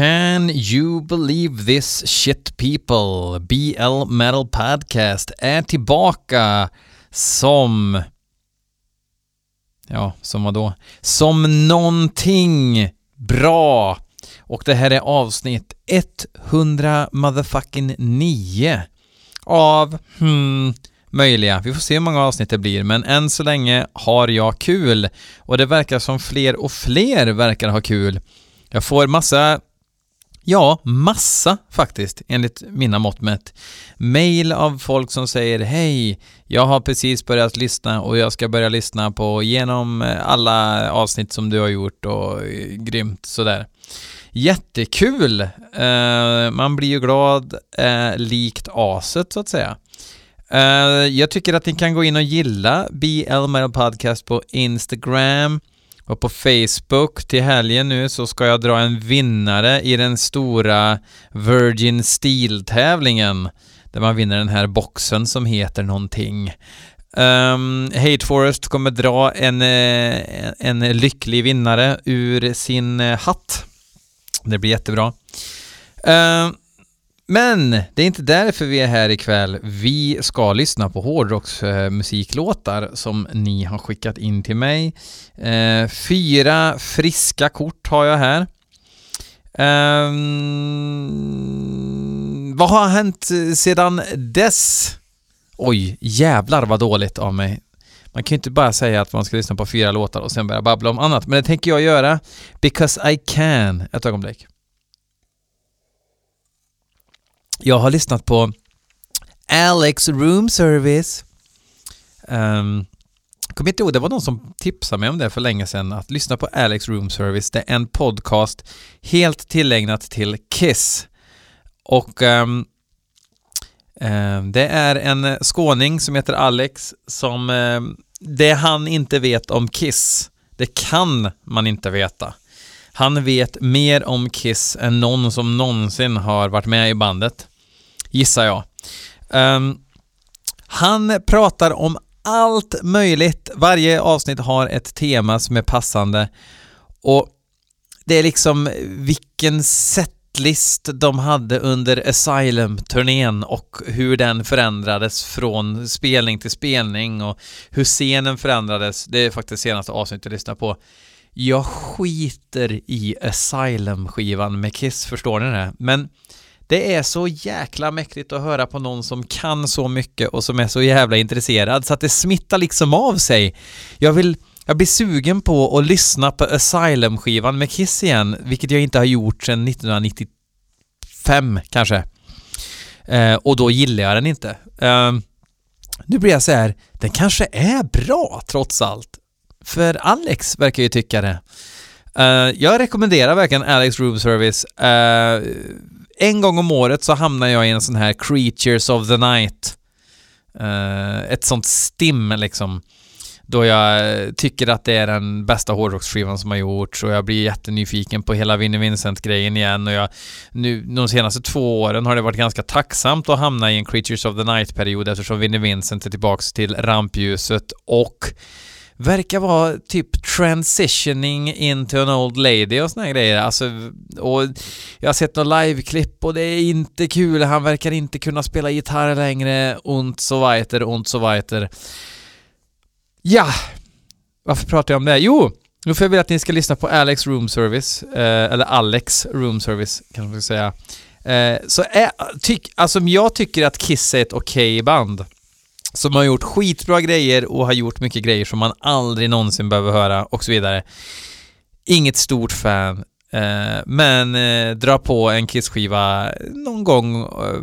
Can you believe this shit people? BL Metal Podcast är tillbaka som... Ja, som vad då? Som någonting bra. Och det här är avsnitt 100 motherfucking 9 av, hmm, möjliga. Vi får se hur många avsnitt det blir, men än så länge har jag kul. Och det verkar som fler och fler verkar ha kul. Jag får massa Ja, massa faktiskt, enligt mina mått mätt. Mail av folk som säger Hej, jag har precis börjat lyssna och jag ska börja lyssna på genom eh, alla avsnitt som du har gjort och eh, grymt sådär. Jättekul! Eh, man blir ju glad eh, likt aset så att säga. Eh, jag tycker att ni kan gå in och gilla BL Metal Podcast på Instagram och på Facebook till helgen nu så ska jag dra en vinnare i den stora Virgin Steel-tävlingen där man vinner den här boxen som heter någonting. Um, Hate Forest kommer dra en, eh, en lycklig vinnare ur sin eh, hatt. Det blir jättebra. Uh, men det är inte därför vi är här ikväll. Vi ska lyssna på hårdrocksmusiklåtar som ni har skickat in till mig. Eh, fyra friska kort har jag här. Eh, vad har hänt sedan dess? Oj, jävlar vad dåligt av mig. Man kan ju inte bara säga att man ska lyssna på fyra låtar och sen börja babbla om annat, men det tänker jag göra. Because I can. Ett ögonblick. Jag har lyssnat på Alex Room Service. Um, kommer inte ihåg, det var någon som tipsade mig om det för länge sedan, att lyssna på Alex Room Service. Det är en podcast helt tillägnat till Kiss. Och um, um, det är en skåning som heter Alex som um, det han inte vet om Kiss, det kan man inte veta. Han vet mer om Kiss än någon som någonsin har varit med i bandet gissar jag. Um, han pratar om allt möjligt. Varje avsnitt har ett tema som är passande och det är liksom vilken setlist de hade under Asylum-turnén och hur den förändrades från spelning till spelning och hur scenen förändrades. Det är faktiskt senaste avsnittet jag lyssnar på. Jag skiter i Asylum-skivan med Kiss, förstår ni det? Men det är så jäkla mäktigt att höra på någon som kan så mycket och som är så jävla intresserad så att det smittar liksom av sig. Jag vill jag blir sugen på att lyssna på Asylum-skivan med Kiss igen, vilket jag inte har gjort sedan 1995 kanske. Eh, och då gillar jag den inte. Eh, nu blir jag så här, den kanske är bra trots allt. För Alex verkar ju tycka det. Uh, jag rekommenderar verkligen Alex Room Service. Uh, eh, en gång om året så hamnar jag i en sån här Creatures of the Night. Uh, ett sånt stim liksom. Då jag tycker att det är den bästa hårdrocksskivan som har gjorts och jag blir jättenyfiken på hela Vinnie Vincent-grejen igen och jag... Nu, de senaste två åren har det varit ganska tacksamt att hamna i en Creatures of the Night-period eftersom Vinnie Vincent är tillbaks till rampljuset och verkar vara typ transitioning into an old lady och såna grejer. Alltså, och jag har sett några liveklipp och det är inte kul. Han verkar inte kunna spela gitarr längre. Und so weiter, und so weiter. Ja, varför pratar jag om det? Jo, nu får jag vilja att ni ska lyssna på Alex Room Service, eh, eller Alex Room Service kanske man ska säga. Eh, så är, tyck, alltså jag tycker att Kiss är ett okej okay band som har gjort skitbra grejer och har gjort mycket grejer som man aldrig någonsin behöver höra och så vidare. Inget stort fan, eh, men eh, dra på en Kiss-skiva någon gång, eh,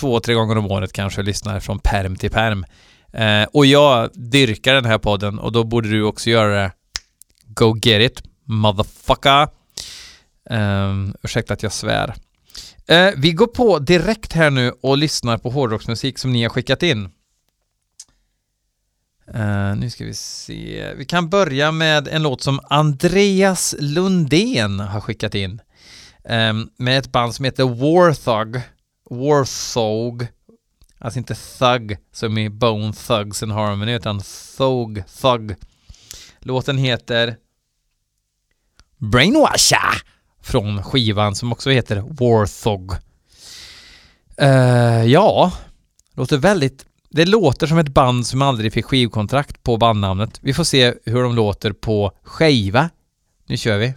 två, tre gånger om året kanske, och lyssnar från perm till perm. Eh, och jag dyrkar den här podden och då borde du också göra det. Go get it, motherfucker. Eh, ursäkta att jag svär. Eh, vi går på direkt här nu och lyssnar på hårdrocksmusik som ni har skickat in. Uh, nu ska vi se. Vi kan börja med en låt som Andreas Lundén har skickat in. Um, med ett band som heter Warthog. Warthog. Alltså inte Thug som i Bone Thugs and Harmony utan Thog, Thug. Låten heter Brainwasha från skivan som också heter Warthog. Uh, ja, låter väldigt... Det låter som ett band som aldrig fick skivkontrakt på bandnamnet. Vi får se hur de låter på skiva. Nu kör vi.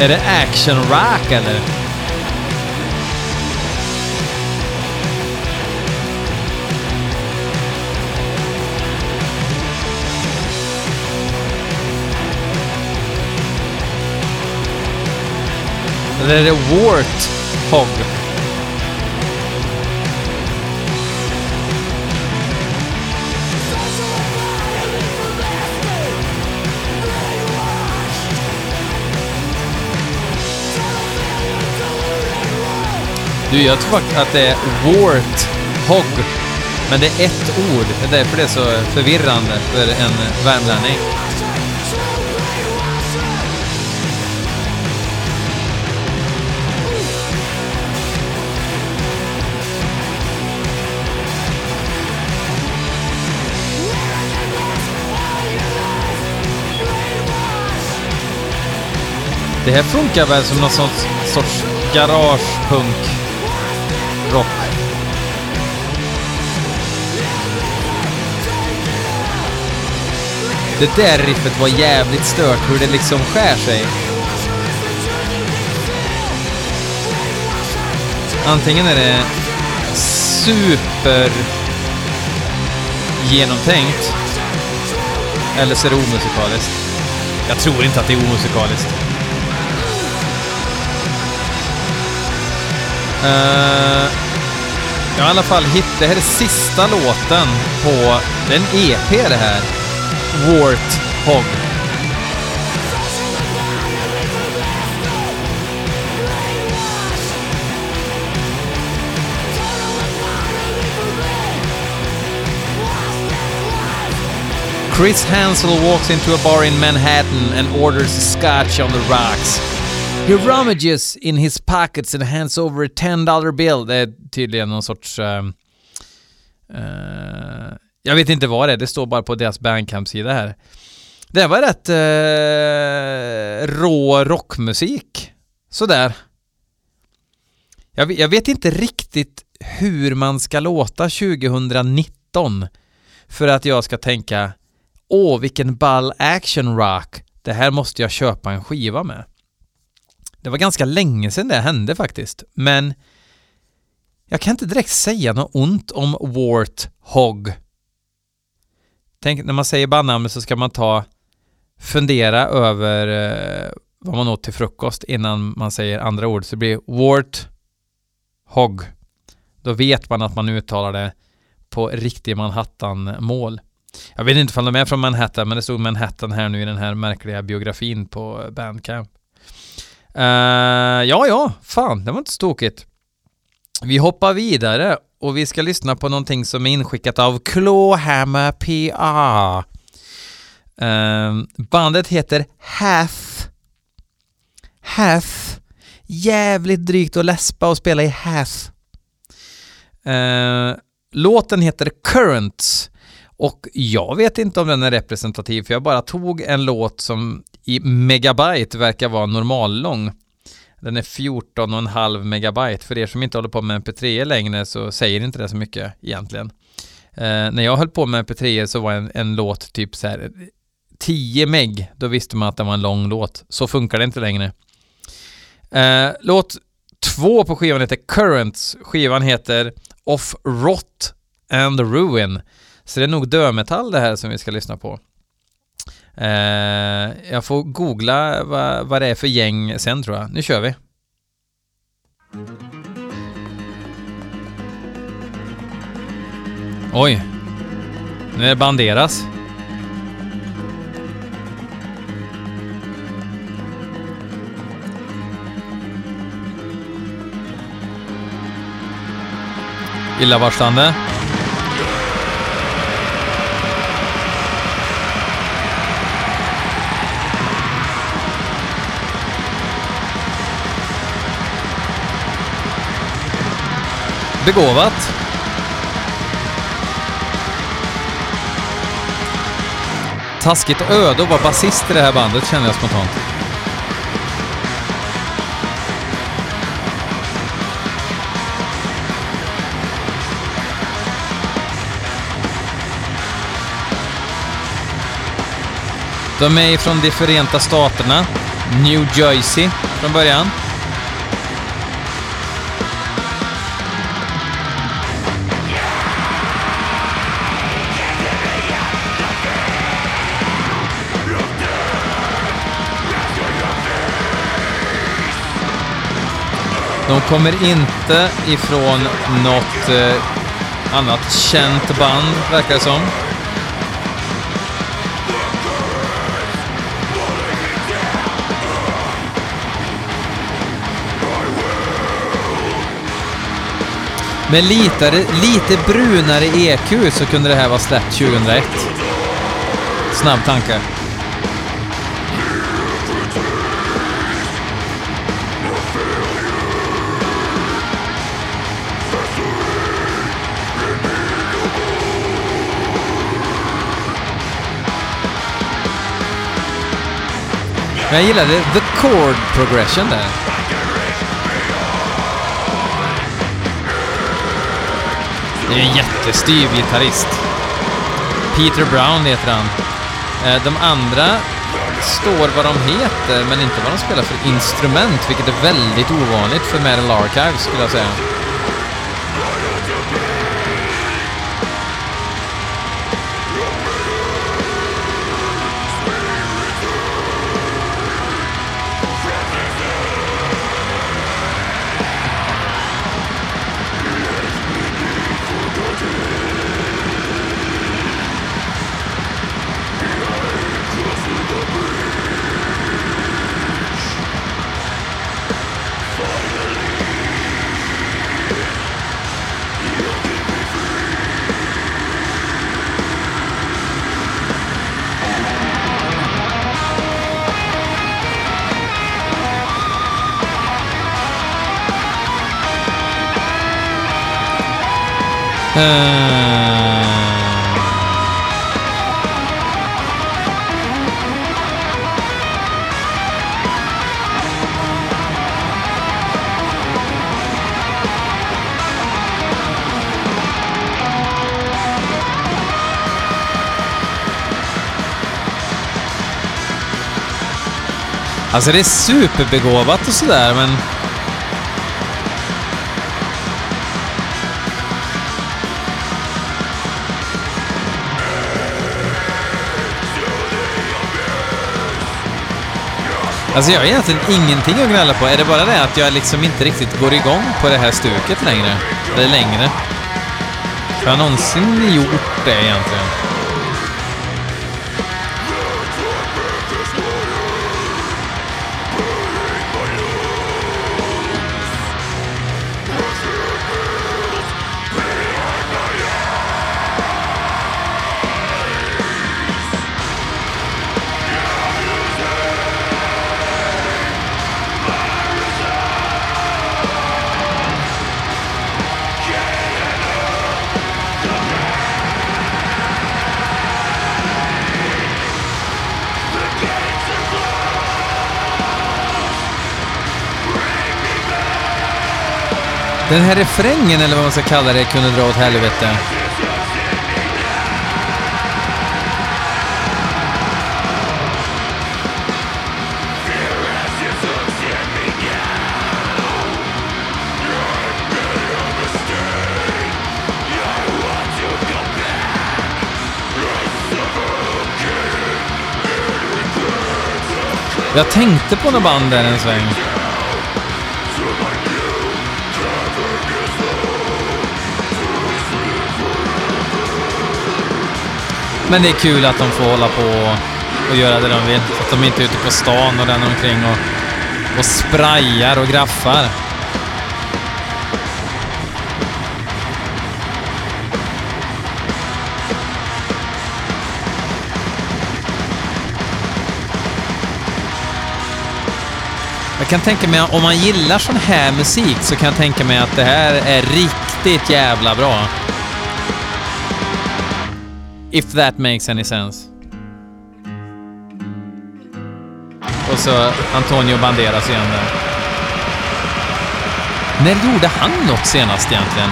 Är det action rock eller? Eller är det Warthog? Du, jag tror faktiskt att det är Warthog. Men det är ett ord. Det är därför det är så förvirrande för en värmlänning. Det här funkar väl som någon sorts, sorts garagepunk rock. Det där riffet var jävligt stört, hur det liksom skär sig. Antingen är det super genomtänkt eller så är det omusikaliskt. Jag tror inte att det är omusikaliskt. Eh, uh, jag har i alla fall hittat, det här är sista låten på, det är en EP det här. Warthog. Chris Hansel walks into a bar in Manhattan and orders scotch on the rocks. He rummages in his pockets and hands over a $10 bill. Det är tydligen någon sorts... Uh, uh, jag vet inte vad det är, det står bara på deras bandcamp-sida här. Det var rätt uh, rå rockmusik. Sådär. Jag, jag vet inte riktigt hur man ska låta 2019 för att jag ska tänka Åh, vilken ball action rock. Det här måste jag köpa en skiva med. Det var ganska länge sedan det hände faktiskt, men jag kan inte direkt säga något ont om Warthog. Tänk, när man säger bandnamnet så ska man ta fundera över eh, vad man åt till frukost innan man säger andra ord. Så det blir Warthog. Då vet man att man uttalar det på riktig Manhattan-mål. Jag vet inte om de är från Manhattan, men det stod Manhattan här nu i den här märkliga biografin på Bandcamp. Uh, ja, ja, fan, det var inte så tokigt. Vi hoppar vidare och vi ska lyssna på någonting som är inskickat av Clawhammer PA. Uh, ehm, bandet heter Hath. Hath. Jävligt drygt att läspa och spela i Hath. Uh, låten heter Currents och jag vet inte om den är representativ för jag bara tog en låt som i megabyte verkar vara normallång. Den är 14,5 megabyte. För er som inte håller på med mp3 längre så säger inte det så mycket egentligen. Eh, när jag höll på med mp3 så var en, en låt typ så här 10 meg, då visste man att det var en lång låt. Så funkar det inte längre. Eh, låt två på skivan heter Currents. Skivan heter Off Rot and Ruin. Så det är nog dömetall det här som vi ska lyssna på. Eh, jag får googla vad, vad det är för gäng sen tror jag. Nu kör vi. Oj. Nu är det Banderas. Illavarslande. begåvat. Taskigt öde att vara basist i det här bandet känner jag spontant. De är ifrån de Förenta Staterna, New Jersey från början. De kommer inte ifrån något eh, annat känt band, verkar det som. Med lite, lite brunare EQ så kunde det här vara släppt 2001. Snabb tanke. Men jag gillade the chord progression där. Det är en jättestyv gitarrist. Peter Brown heter han. Eh, de andra står vad de heter, men inte vad de spelar för instrument, vilket är väldigt ovanligt för Metal Archives skulle jag säga. Eh, alltså det är superbegåvat och sådär, men... Alltså jag har egentligen ingenting att gnälla på. Är det bara det att jag liksom inte riktigt går igång på det här stuket längre? Eller längre? Har jag någonsin gjort det egentligen? Den här refrängen, eller vad man ska kalla det, kunde dra åt helvete. Jag tänkte på något band där en sväng. Men det är kul att de får hålla på och göra det de vill. Så att de inte är ute på stan och ränner omkring och, och sprayar och graffar. Jag kan tänka mig, om man gillar sån här musik så kan jag tänka mig att det här är riktigt jävla bra. If that makes any sense. Och så Antonio Banderas igen där. När gjorde han något senast egentligen?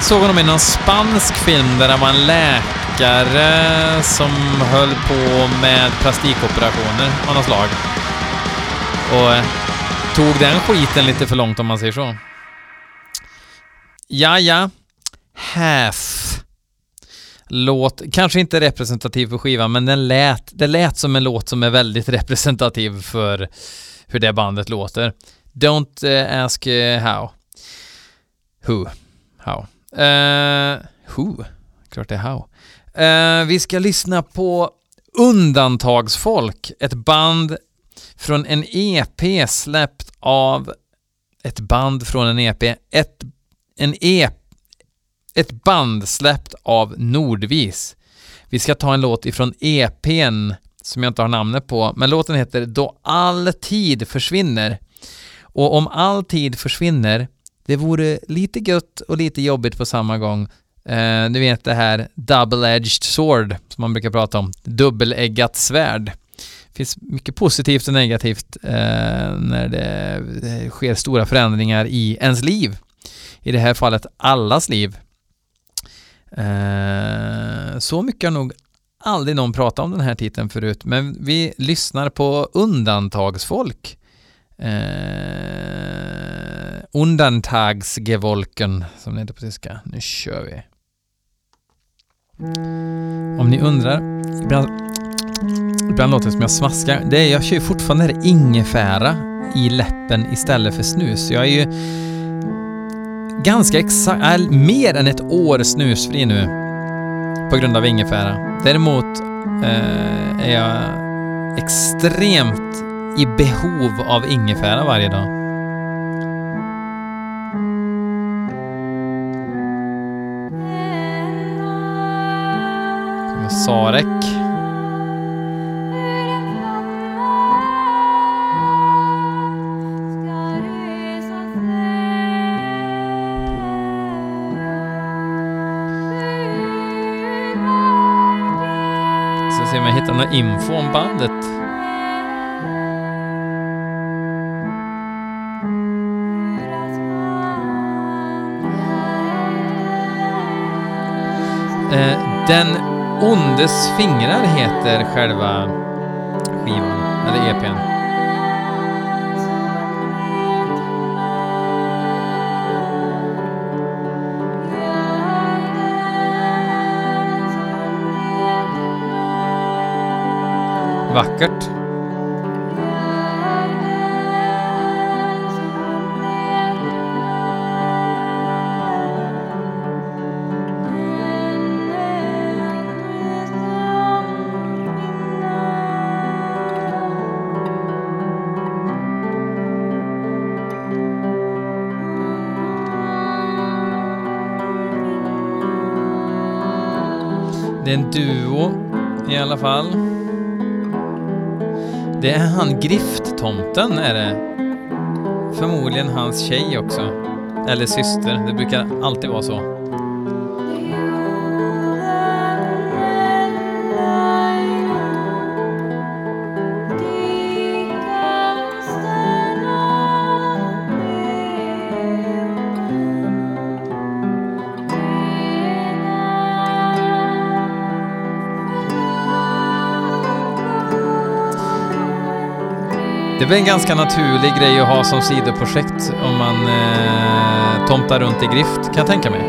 Såg honom i någon spansk film där han var en läkare som höll på med plastikoperationer av något slag. Och eh, tog den skiten lite för långt om man säger så. Ja, ja. Half. Låt, kanske inte representativ för skivan, men den lät, det lät som en låt som är väldigt representativ för hur det bandet låter. Don't uh, ask uh, how. Who. How. Uh, who. Klart det är how. Uh, vi ska lyssna på Undantagsfolk, ett band från en EP släppt av ett band från en EP, ett, en EP, ett band släppt av Nordvis. Vi ska ta en låt ifrån EPn som jag inte har namnet på, men låten heter Då all tid försvinner. Och om all tid försvinner, det vore lite gött och lite jobbigt på samma gång. Eh, du vet det här double-edged sword som man brukar prata om, dubbeleggat svärd. Det finns mycket positivt och negativt eh, när det eh, sker stora förändringar i ens liv. I det här fallet allas liv. Eh, så mycket har nog aldrig någon pratat om den här titeln förut, men vi lyssnar på undantagsfolk. Eh, Undantagsgevolken, som det heter på tyska. Nu kör vi. Om ni undrar, ibland, ibland låter det som jag smaskar. Det är, jag kör ju fortfarande ingefära i läppen istället för snus. Jag är ju ganska exakt, äh, mer än ett år snusfri nu på grund av ingefära. Däremot eh, är jag extremt i behov av ingefära varje dag. Sarek. Se om jag hittar någon info om bandet. Eh, Den ondes fingrar heter själva skivan, eller EPn. Vackert. Det är en duo i alla fall. Det är han grifttomten, är det. Förmodligen hans tjej också. Eller syster, det brukar alltid vara så. Det är väl en ganska naturlig grej att ha som sidoprojekt om man eh, tomtar runt i Grift, kan jag tänka mig.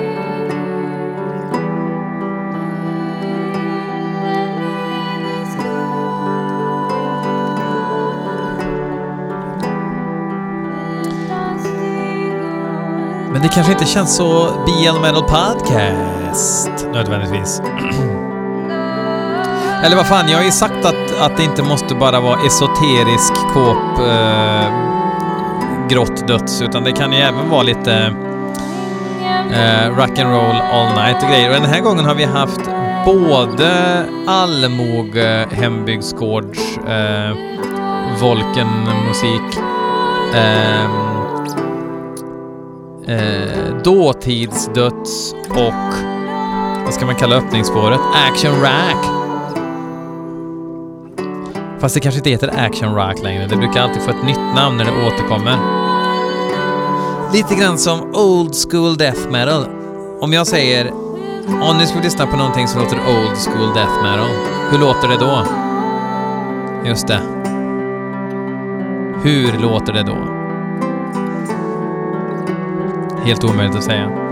Men det kanske inte känns så BL Metal Podcast nödvändigtvis. Eller vad fan, jag har ju sagt att, att det inte måste bara vara esoterisk kåp eh, grått döds, utan det kan ju även vara lite eh, rock and roll all night och grejer. Och den här gången har vi haft både allmoge eh, hembygdsgårds eh, Volken-musik eh, eh, dåtidsdöds och vad ska man kalla öppningsspåret? Action Rack. Fast det kanske inte heter action rock längre. Det brukar alltid få ett nytt namn när det återkommer. Lite grann som old school death metal. Om jag säger om ni skulle lyssna på någonting som låter old school death metal, hur låter det då? Just det. Hur låter det då? Helt omöjligt att säga.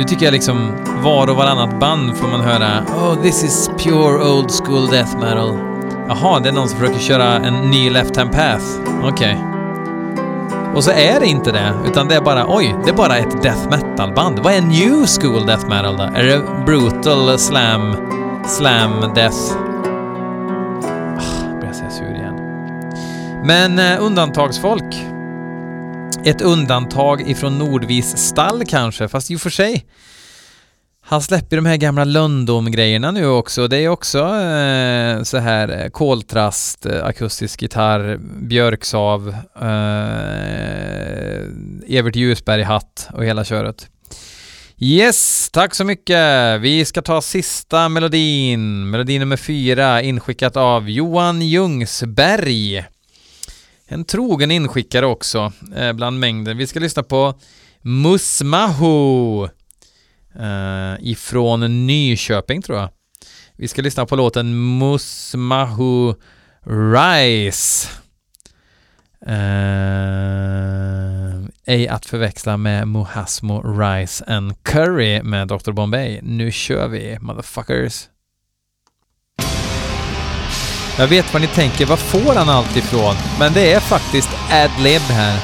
Nu tycker jag liksom var och varannat band får man höra Oh, this is pure old school death metal. Jaha, det är någon som försöker köra en ny left hand path. Okej. Okay. Och så är det inte det, utan det är bara oj, det är bara ett death metal-band. Vad är new school death metal då? Är det brutal slam, slam death? Ah, börjar säga sur igen. Men eh, undantagsfolk. Ett undantag ifrån Nordvis stall kanske, fast i och för sig. Han släpper de här gamla Lundom-grejerna nu också. Det är också eh, så här eh, koltrast, eh, akustisk gitarr, björksav, eh, Evert Ljusberg-hatt och hela köret. Yes, tack så mycket. Vi ska ta sista melodin, melodi nummer fyra, inskickat av Johan Ljungsberg. En trogen inskickare också, eh, bland mängden. Vi ska lyssna på Musmahu eh, ifrån Nyköping tror jag. Vi ska lyssna på låten Musmahu Rice. Eh, ej att förväxla med Muhasmo Rice and Curry med Dr. Bombay. Nu kör vi, motherfuckers. Jag vet vad ni tänker, var får han allt ifrån? Men det är faktiskt ad-lib här.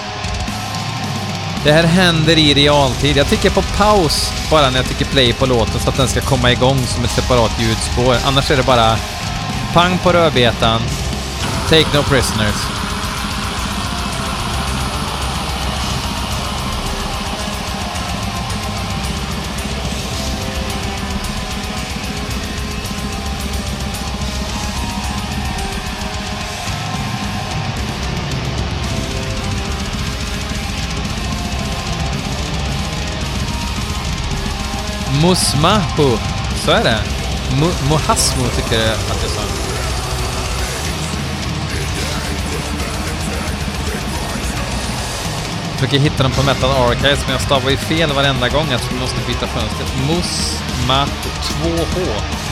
Det här händer i realtid. Jag trycker på paus bara när jag trycker play på låten så att den ska komma igång som ett separat ljudspår. Annars är det bara pang på rödbetan. Take no prisoners. Musmahu. Så är det. Mohasmo tycker jag att jag sa. Jag försöker hitta dem på Metal Archives, men jag stavar ju fel varenda gång. Jag tror vi måste byta fönster. Musma 2H.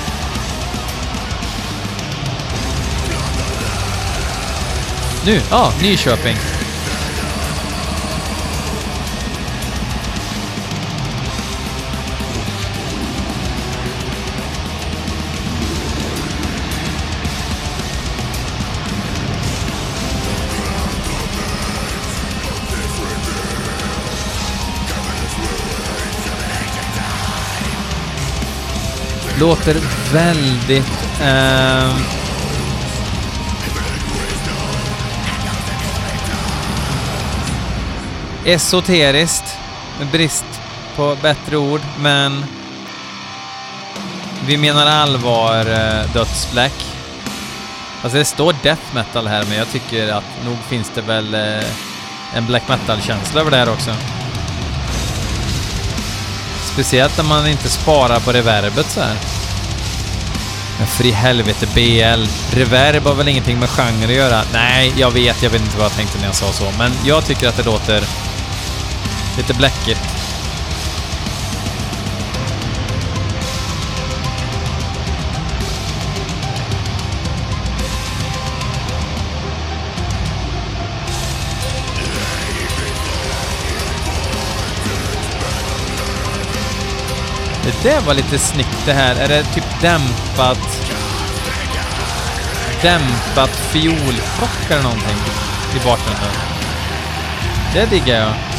Nu, ja, Nyköping. Låter väldigt... Eh, esoteriskt, med brist på bättre ord, men vi menar allvar eh, dödsblack. Alltså det står death metal här, men jag tycker att nog finns det väl eh, en black metal-känsla över det här också. Speciellt när man inte sparar på reverbet så här. Men för i helvete BL. Reverb har väl ingenting med genre att göra? Nej, jag vet, jag vet inte vad jag tänkte när jag sa så. Men jag tycker att det låter lite bläckigt. Det var lite snyggt det här. Är det typ dämpat... Dämpat fiolplock eller någonting i bakgrunden? Det diggar jag.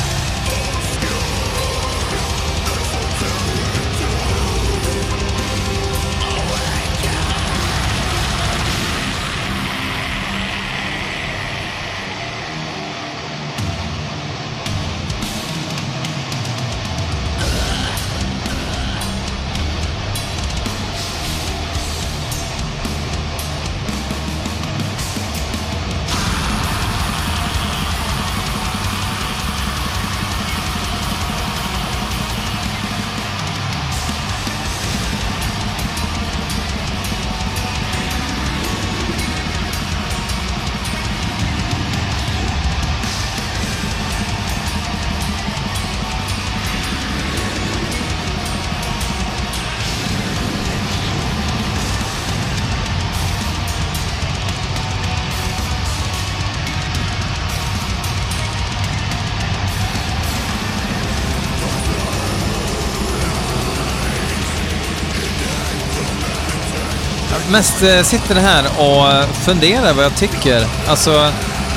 Mest eh, sitter här och funderar vad jag tycker. Alltså,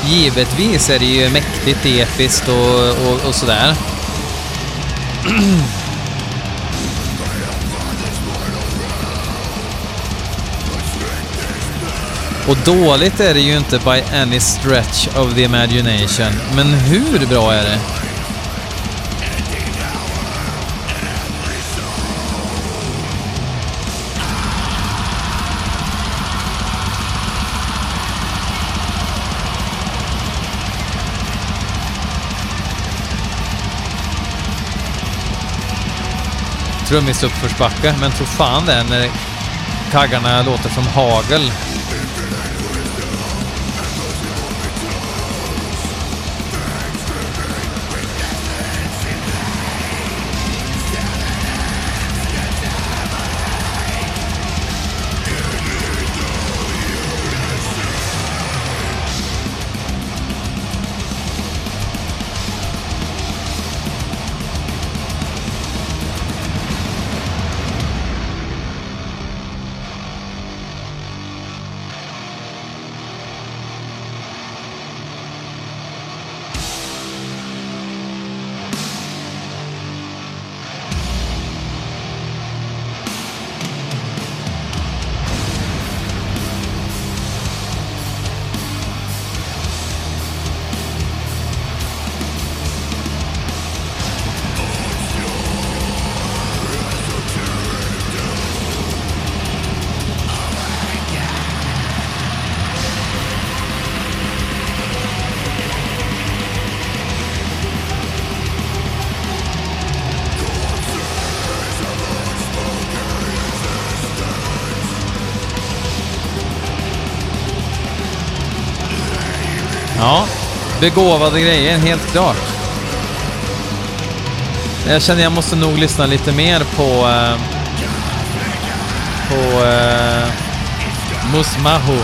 givetvis är det ju mäktigt, episkt och, och, och sådär. Och dåligt är det ju inte by any stretch of the imagination. Men hur bra är det? Trummis uppförsbacke, men tro fan det eh, när kaggarna låter som hagel. Ja, begåvade grejer, helt klart. Jag känner jag måste nog lyssna lite mer på... Eh, på... Eh, Musmahu.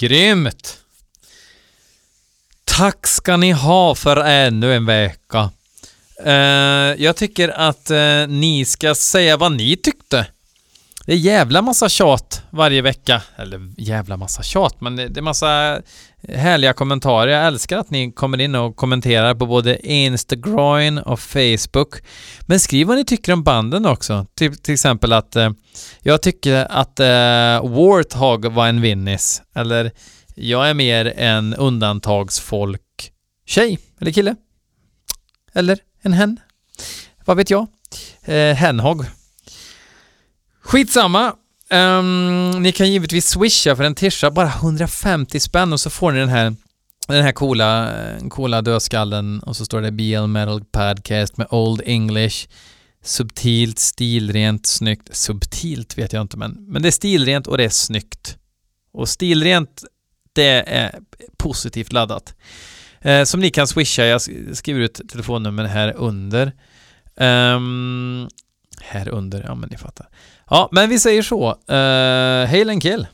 Grymt! Tack ska ni ha för ännu en vecka. Uh, jag tycker att uh, ni ska säga vad ni tyckte. Det är jävla massa tjat varje vecka. Eller jävla massa tjat, men det är massa härliga kommentarer. Jag älskar att ni kommer in och kommenterar på både Instagram och Facebook. Men skriv vad ni tycker om banden också. Till, till exempel att eh, jag tycker att eh, Warthog var en vinnis. Eller jag är mer en undantagsfolk tjej eller kille. Eller en hen. Vad vet jag? Eh, henhog. Skitsamma. Um, ni kan givetvis swisha för en tisha, bara 150 spänn och så får ni den här den här coola, coola dödskallen och så står det BL Metal Podcast med Old English. Subtilt, stilrent, snyggt. Subtilt vet jag inte men, men det är stilrent och det är snyggt. Och stilrent, det är positivt laddat. Eh, som ni kan swisha, jag skriver ut telefonnummer här under. Um, här under, ja men ni fattar. Ja, men vi säger så. Uh, hail and kill.